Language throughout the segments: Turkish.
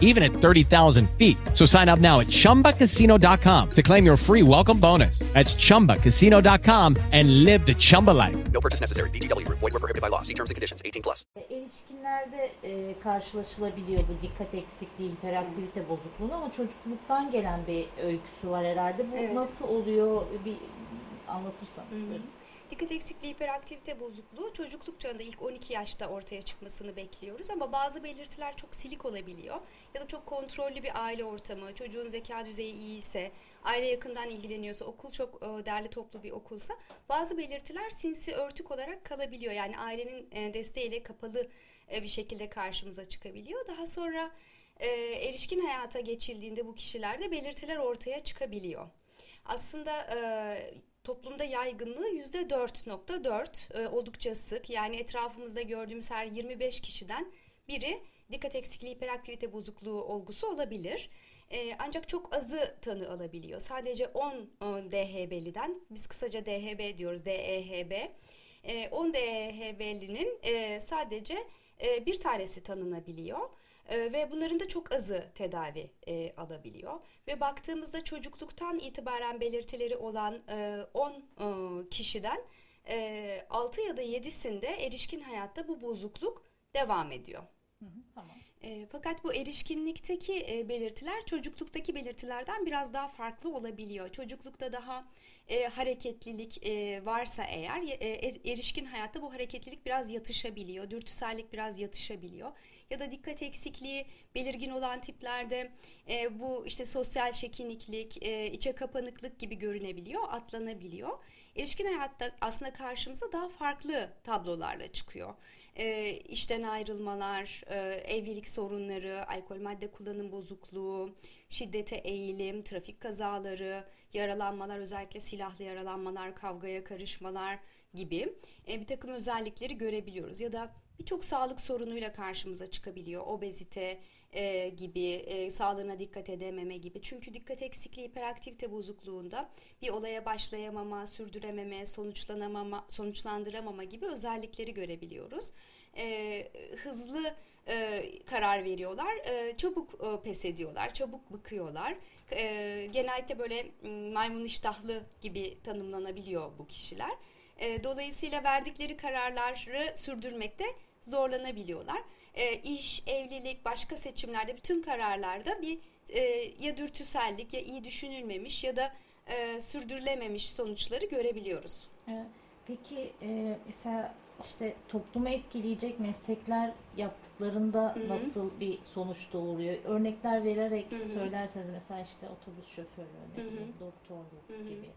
even at 30,000 feet. So sign up now at chumbacasino.com to claim your free welcome bonus. That's chumbacasino.com and live the Chumba life. No purchase necessary. VGW Group. Void were prohibited by law. See terms and conditions. 18 plus. Erişkinlerde e, karşılaşılabiliyor bu dikkat eksikliği, hiperaktivite bozukluğu ama çocukluktan gelen bir öyküsü var herhalde. Bu Evet. nasıl oluyor bir anlatırsanız. Hı hı. buyurun. Dikkat eksikliği hiperaktivite bozukluğu çocukluk çağında ilk 12 yaşta ortaya çıkmasını bekliyoruz ama bazı belirtiler çok silik olabiliyor ya da çok kontrollü bir aile ortamı, çocuğun zeka düzeyi iyi ise, aile yakından ilgileniyorsa, okul çok e, derli toplu bir okulsa bazı belirtiler sinsi örtük olarak kalabiliyor. Yani ailenin e, desteğiyle kapalı e, bir şekilde karşımıza çıkabiliyor. Daha sonra erişkin hayata geçildiğinde bu kişilerde belirtiler ortaya çıkabiliyor. Aslında toplumda yaygınlığı yüzde 4.4 e, oldukça sık. Yani etrafımızda gördüğümüz her 25 kişiden biri dikkat eksikliği hiperaktivite bozukluğu olgusu olabilir. E, ancak çok azı tanı alabiliyor. Sadece 10 e, DHB'liden, biz kısaca DHB diyoruz, DEHB. E, 10 DHB'linin e, sadece e, bir tanesi tanınabiliyor. E, ve bunların da çok azı tedavi e, alabiliyor. Ve baktığımızda çocukluktan itibaren belirtileri olan e, 10 e, kişiden e, 6 ya da 7'sinde erişkin hayatta bu bozukluk devam ediyor. Hı hı, tamam. E, fakat bu erişkinlikteki e, belirtiler çocukluktaki belirtilerden biraz daha farklı olabiliyor. Çocuklukta daha e, hareketlilik e, varsa eğer e, e, erişkin hayatta bu hareketlilik biraz yatışabiliyor. Dürtüsellik biraz yatışabiliyor. Ya da dikkat eksikliği belirgin olan tiplerde e, bu işte sosyal çekiniklik, e, içe kapanıklık gibi görünebiliyor, atlanabiliyor. Erişkin hayatta aslında karşımıza daha farklı tablolarla çıkıyor e, işten ayrılmalar, e, evlilik sorunları, alkol madde kullanım bozukluğu, şiddete eğilim, trafik kazaları, yaralanmalar, özellikle silahlı yaralanmalar, kavgaya karışmalar gibi e, bir takım özellikleri görebiliyoruz. Ya da birçok sağlık sorunuyla karşımıza çıkabiliyor. Obezite e, gibi, e, sağlığına dikkat edememe gibi. Çünkü dikkat eksikliği hiperaktivite bozukluğunda bir olaya başlayamama, sürdürememe, sonuçlanamama, sonuçlandıramama gibi özellikleri görebiliyoruz. E, hızlı e, karar veriyorlar, e, çabuk e, pes ediyorlar, çabuk bıkıyorlar. E, genellikle böyle maymun iştahlı gibi tanımlanabiliyor bu kişiler. E, dolayısıyla verdikleri kararları sürdürmekte zorlanabiliyorlar. E, iş, evlilik, başka seçimlerde bütün kararlarda bir e, ya dürtüsellik ya iyi düşünülmemiş ya da e, sürdürülememiş sonuçları görebiliyoruz. Evet. Peki e, mesela işte toplumu etkileyecek meslekler yaptıklarında hı. nasıl bir sonuç doğuruyor? Örnekler vererek Hı hı. söylerseniz mesela işte otobüs bileyim, doktorluk gibi.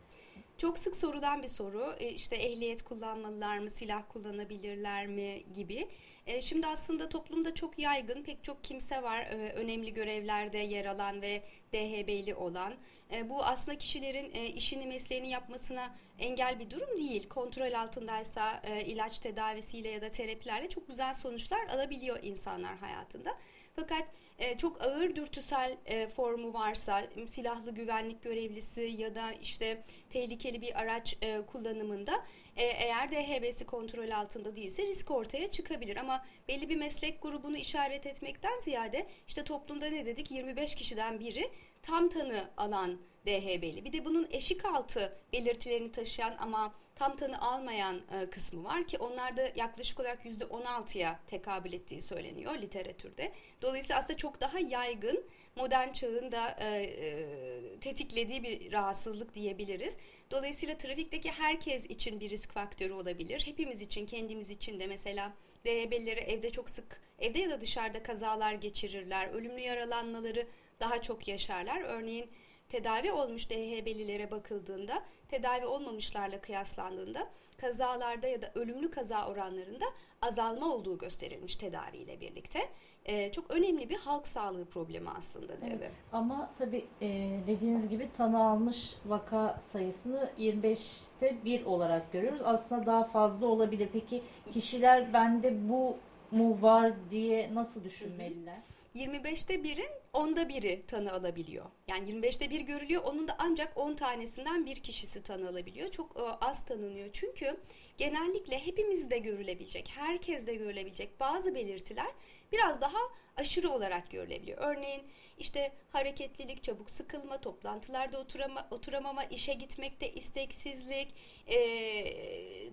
Çok sık sorulan bir soru. E, işte ehliyet kullanmalılar mı, silah kullanabilirler mi gibi. E, Şimdi aslında toplumda çok yaygın pek çok kimse var e, önemli görevlerde yer alan ve DHB'li olan. E, Bu aslında kişilerin e, işini mesleğini yapmasına engel bir durum değil. Kontrol altındaysa e, ilaç tedavisiyle ya da terapilerle çok güzel sonuçlar alabiliyor insanlar hayatında. Fakat e, çok ağır dürtüsel e, formu varsa silahlı güvenlik görevlisi ya da işte tehlikeli bir araç e, kullanımında e, eğer DHB'si kontrol altında değilse risk ortaya çıkabilir. Ama belli bir meslek grubunu işaret etmekten ziyade işte toplumda ne dedik 25 kişiden biri tam tanı alan DHB'li. Bir de bunun eşik altı belirtilerini taşıyan ama tam tanı almayan e, kısmı var ki onlarda yaklaşık olarak %16'ya tekabül ettiği söyleniyor literatürde. Dolayısıyla aslında çok daha yaygın modern çağın da e, e, tetiklediği bir rahatsızlık diyebiliriz. Dolayısıyla trafikteki herkes için bir risk faktörü olabilir. Hepimiz için, kendimiz için de mesela DHB'lileri evde çok sık, evde ya da dışarıda kazalar geçirirler. Ölümlü yaralanmaları daha çok yaşarlar. Örneğin tedavi olmuş DHB'lilere bakıldığında tedavi olmamışlarla kıyaslandığında kazalarda ya da ölümlü kaza oranlarında azalma olduğu gösterilmiş tedaviyle birlikte. Ee, çok önemli bir halk sağlığı problemi aslında evet. Ama tabii e, dediğiniz gibi tanı almış vaka sayısını 25'te 1 olarak görüyoruz. Aslında daha fazla olabilir. Peki kişiler bende bu mu var diye nasıl düşünmeliler? 25'te 1'in onda biri tanı alabiliyor. Yani 25'te bir görülüyor. Onun da ancak 10 tanesinden bir kişisi tanı alabiliyor. Çok e, az tanınıyor. Çünkü genellikle hepimizde görülebilecek, herkeste görülebilecek bazı belirtiler biraz daha aşırı olarak görülebiliyor. Örneğin işte hareketlilik, çabuk sıkılma, toplantılarda oturama, oturamama, işe gitmekte isteksizlik, e,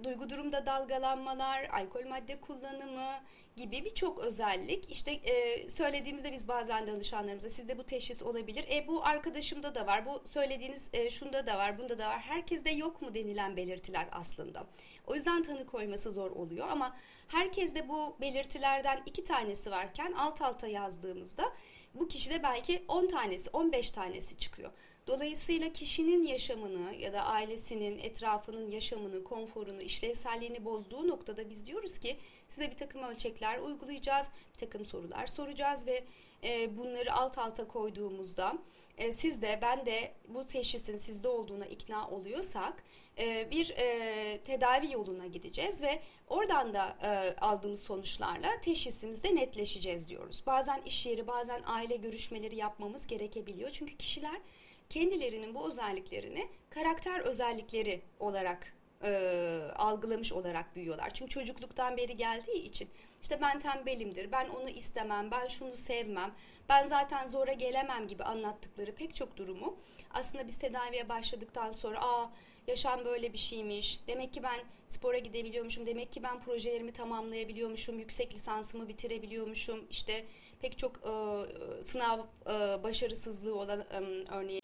duygu durumda dalgalanmalar, alkol madde kullanımı, gibi birçok özellik. İşte e, söylediğimizde biz bazen danışanlarımıza sizde bu teşhis olabilir. E bu arkadaşımda da var, bu söylediğiniz e, şunda da var, bunda da var. Herkeste yok mu denilen belirtiler aslında. O yüzden tanı koyması zor oluyor ama herkeste bu belirtilerden iki tanesi varken alt alta yazdığımızda bu kişide belki 10 tanesi, 15 tanesi çıkıyor. Dolayısıyla kişinin yaşamını ya da ailesinin, etrafının yaşamını, konforunu, işlevselliğini bozduğu noktada biz diyoruz ki size bir takım ölçekler uygulayacağız, bir takım sorular soracağız ve e, bunları alt alta koyduğumuzda e, siz de ben de bu teşhisin sizde olduğuna ikna oluyorsak e, bir e, tedavi yoluna gideceğiz ve oradan da e, aldığımız sonuçlarla teşhisimizde netleşeceğiz diyoruz. Bazen iş yeri, bazen aile görüşmeleri yapmamız gerekebiliyor. Çünkü kişiler kendilerinin bu özelliklerini karakter özellikleri olarak e, algılamış olarak büyüyorlar. Çünkü çocukluktan beri geldiği için işte ben tembelimdir, ben onu istemem, ben şunu sevmem, ben zaten zora gelemem gibi anlattıkları pek çok durumu aslında biz tedaviye başladıktan sonra aa yaşam böyle bir şeymiş, demek ki ben spora gidebiliyormuşum, demek ki ben projelerimi tamamlayabiliyormuşum, yüksek lisansımı bitirebiliyormuşum, işte pek çok e, sınav e, başarısızlığı olan e, örneğin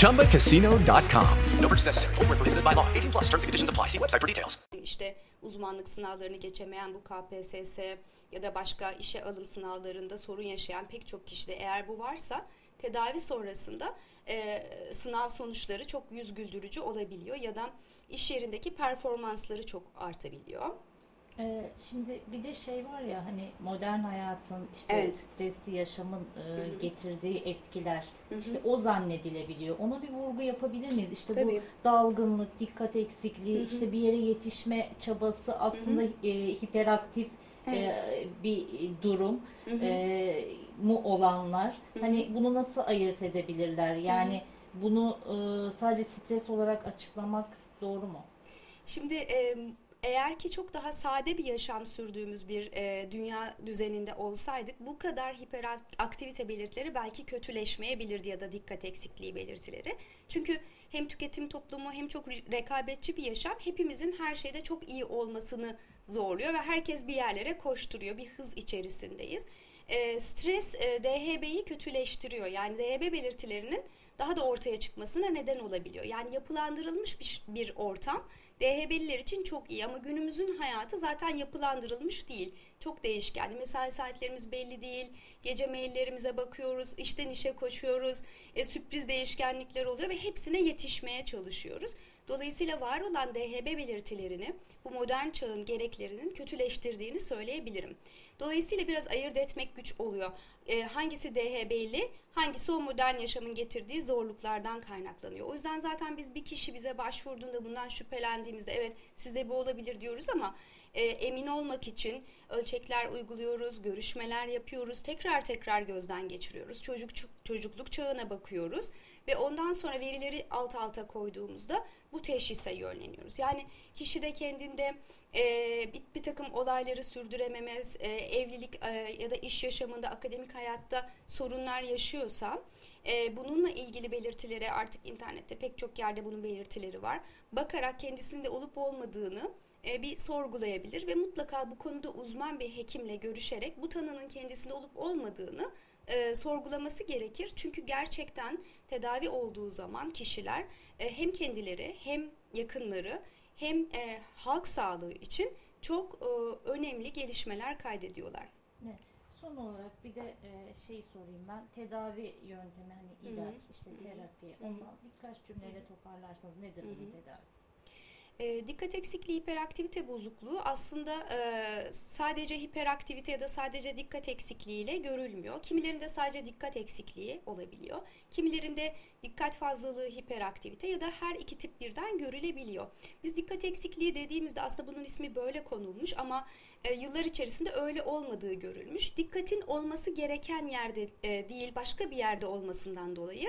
ChumbaCasino.com. No purchase necessary. Void where prohibited by law. 18 plus terms and conditions apply. See website for details. işte uzmanlık sınavlarını geçemeyen bu KPSS ya da başka işe alım sınavlarında sorun yaşayan pek çok kişide eğer bu varsa tedavi sonrasında e, sınav sonuçları çok yüz güldürücü olabiliyor ya da iş yerindeki performansları çok artabiliyor. Ee, şimdi bir de şey var ya hani modern hayatın işte Evet. stresli yaşamın e, getirdiği etkiler işte o zannedilebiliyor. Ona bir vurgu yapabilir miyiz? İşte Tabii. bu dalgınlık, dikkat eksikliği, işte bir yere yetişme çabası aslında e, hiperaktif e, bir durum e, mu olanlar. Hani bunu nasıl ayırt edebilirler? Yani bunu e, sadece stres olarak açıklamak doğru mu? Şimdi e, eğer ki çok daha sade bir yaşam sürdüğümüz bir e, dünya düzeninde olsaydık bu kadar hiperaktivite belirtileri belki kötüleşmeyebilirdi ya da dikkat eksikliği belirtileri. Çünkü hem tüketim toplumu hem çok re- rekabetçi bir yaşam hepimizin her şeyde çok iyi olmasını zorluyor ve herkes bir yerlere koşturuyor. Bir hız içerisindeyiz. E, stres e, DHB'yi kötüleştiriyor. Yani DHB belirtilerinin daha da ortaya çıkmasına neden olabiliyor. Yani yapılandırılmış bir, bir ortam DHB'liler için çok iyi ama günümüzün hayatı zaten yapılandırılmış değil. Çok değişken. Mesai saatlerimiz belli değil. Gece maillerimize bakıyoruz. işten işe koşuyoruz. E, sürpriz değişkenlikler oluyor ve hepsine yetişmeye çalışıyoruz. Dolayısıyla var olan DHB belirtilerini bu modern çağın gereklerinin kötüleştirdiğini söyleyebilirim. Dolayısıyla biraz ayırt etmek güç oluyor. E, hangisi DHB'li, hangisi o modern yaşamın getirdiği zorluklardan kaynaklanıyor. O yüzden zaten biz bir kişi bize başvurduğunda bundan şüphelendiğimizde evet sizde bu olabilir diyoruz ama e, emin olmak için ölçekler uyguluyoruz, görüşmeler yapıyoruz, tekrar tekrar gözden geçiriyoruz. Çocuk çocukluk çağına bakıyoruz ve ondan sonra verileri alt alta koyduğumuzda bu teşhise yönleniyoruz. Yani kişi de kendinde e, bir, bir takım olayları sürdürememez, e, evlilik e, ya da iş yaşamında, akademik hayatta sorunlar yaşıyorsa e, bununla ilgili belirtilere artık internette pek çok yerde bunun belirtileri var. Bakarak kendisinde olup olmadığını e, bir sorgulayabilir ve mutlaka bu konuda uzman bir hekimle görüşerek bu tanının kendisinde olup olmadığını e, sorgulaması gerekir. Çünkü gerçekten tedavi olduğu zaman kişiler e, hem kendileri hem yakınları hem e, halk sağlığı için çok e, önemli gelişmeler kaydediyorlar. Evet. Son olarak bir de e, şey sorayım ben. Tedavi yöntemi hani ilaç, işte terapi. Ondan birkaç cümleyle toparlarsanız nedir bunun tedavisi? E, dikkat eksikliği hiperaktivite bozukluğu aslında e, sadece hiperaktivite ya da sadece dikkat eksikliğiyle görülmüyor. Kimilerinde sadece dikkat eksikliği olabiliyor. Kimilerinde dikkat fazlalığı hiperaktivite ya da her iki tip birden görülebiliyor. Biz dikkat eksikliği dediğimizde aslında bunun ismi böyle konulmuş ama e, yıllar içerisinde öyle olmadığı görülmüş. Dikkatin olması gereken yerde e, değil başka bir yerde olmasından dolayı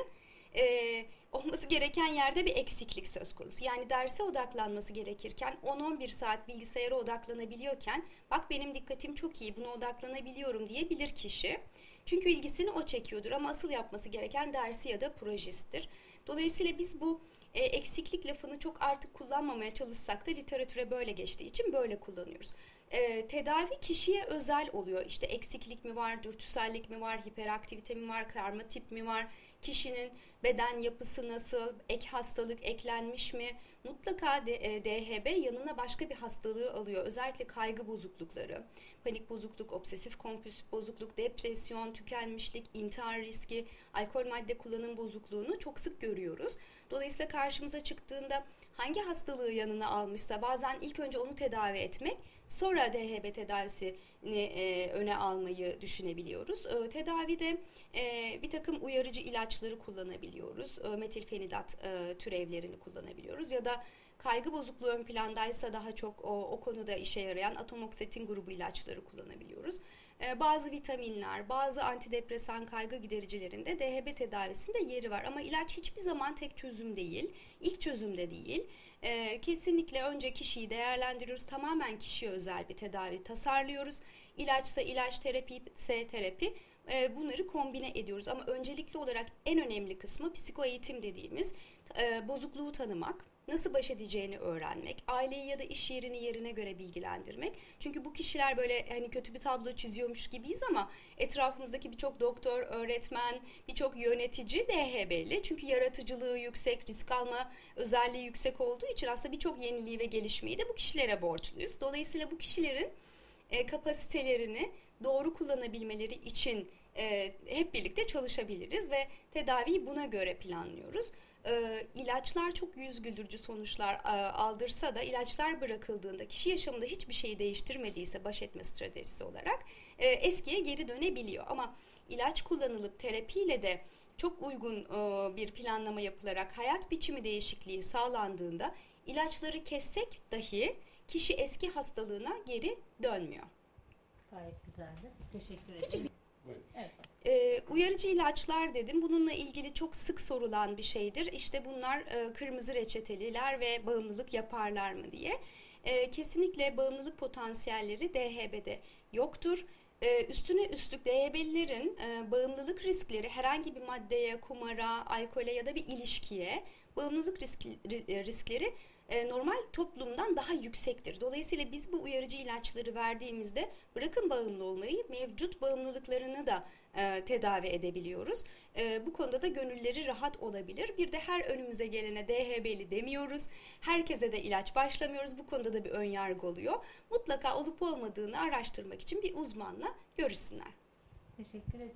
e, olması gereken yerde bir eksiklik söz konusu. Yani derse odaklanması gerekirken 10-11 saat bilgisayara odaklanabiliyorken bak benim dikkatim çok iyi buna odaklanabiliyorum diyebilir kişi. Çünkü ilgisini o çekiyordur ama asıl yapması gereken dersi ya da projesidir. Dolayısıyla biz bu e, eksiklik lafını çok artık kullanmamaya çalışsak da literatüre böyle geçtiği için böyle kullanıyoruz. E, tedavi kişiye özel oluyor. İşte eksiklik mi var, dürtüsellik mi var, hiperaktivite mi var, karma tip mi var, kişinin beden yapısı nasıl, ek hastalık eklenmiş mi? Mutlaka de, e, DHB yanına başka bir hastalığı alıyor. Özellikle kaygı bozuklukları, panik bozukluk, obsesif kompulsif bozukluk, depresyon, tükenmişlik, intihar riski, alkol madde kullanım bozukluğunu çok sık görüyoruz. Dolayısıyla karşımıza çıktığında hangi hastalığı yanına almışsa bazen ilk önce onu tedavi etmek, sonra DHB tedavisini e, öne almayı düşünebiliyoruz. E, tedavide e, bir takım uyarıcı ilaçları kullanabiliyoruz. E, metilfenidat e, türevlerini kullanabiliyoruz ya da kaygı bozukluğu ön plandaysa daha çok o, o konuda işe yarayan atomoksetin grubu ilaçları kullanabiliyoruz. E, bazı vitaminler, bazı antidepresan kaygı gidericilerinde DHB tedavisinde yeri var. Ama ilaç hiçbir zaman tek çözüm değil, ilk çözüm de değil. E, kesinlikle önce kişiyi değerlendiriyoruz, tamamen kişiye özel bir tedavi tasarlıyoruz. İlaçsa ilaç, terapi ise terapi e, bunları kombine ediyoruz. Ama öncelikli olarak en önemli kısmı psikoeğitim dediğimiz e, bozukluğu tanımak, nasıl baş edeceğini öğrenmek, aileyi ya da iş yerini yerine göre bilgilendirmek. Çünkü bu kişiler böyle hani kötü bir tablo çiziyormuş gibiyiz ama etrafımızdaki birçok doktor, öğretmen, birçok yönetici DHB'li. Çünkü yaratıcılığı yüksek, risk alma özelliği yüksek olduğu için aslında birçok yeniliği ve gelişmeyi de bu kişilere borçluyuz. Dolayısıyla bu kişilerin e, kapasitelerini doğru kullanabilmeleri için e, hep birlikte çalışabiliriz ve tedaviyi buna göre planlıyoruz. E, ilaçlar çok yüz güldürücü sonuçlar e, aldırsa da ilaçlar bırakıldığında kişi yaşamında hiçbir şeyi değiştirmediyse baş etme stratejisi olarak e, eskiye geri dönebiliyor. Ama ilaç kullanılıp terapiyle de çok uygun e, bir planlama yapılarak hayat biçimi değişikliği sağlandığında ilaçları kessek dahi kişi eski hastalığına geri dönmüyor. Gayet güzeldi. Teşekkür ederim. Evet. Ee, uyarıcı ilaçlar dedim. Bununla ilgili çok sık sorulan bir şeydir. İşte bunlar e, kırmızı reçeteliler ve bağımlılık yaparlar mı diye. E, kesinlikle bağımlılık potansiyelleri DHB'de yoktur. E, üstüne üstlük DHB'lilerin e, bağımlılık riskleri herhangi bir maddeye, kumara, alkole ya da bir ilişkiye bağımlılık risk, ri- riskleri e, normal toplumdan daha yüksektir. Dolayısıyla biz bu uyarıcı ilaçları verdiğimizde bırakın bağımlı olmayı mevcut bağımlılıklarını da e, tedavi edebiliyoruz. E, bu konuda da gönülleri rahat olabilir. Bir de her önümüze gelene DHB'li demiyoruz. Herkese de ilaç başlamıyoruz. Bu konuda da bir ön yargı oluyor. Mutlaka olup olmadığını araştırmak için bir uzmanla görüşsünler. Teşekkür ederim.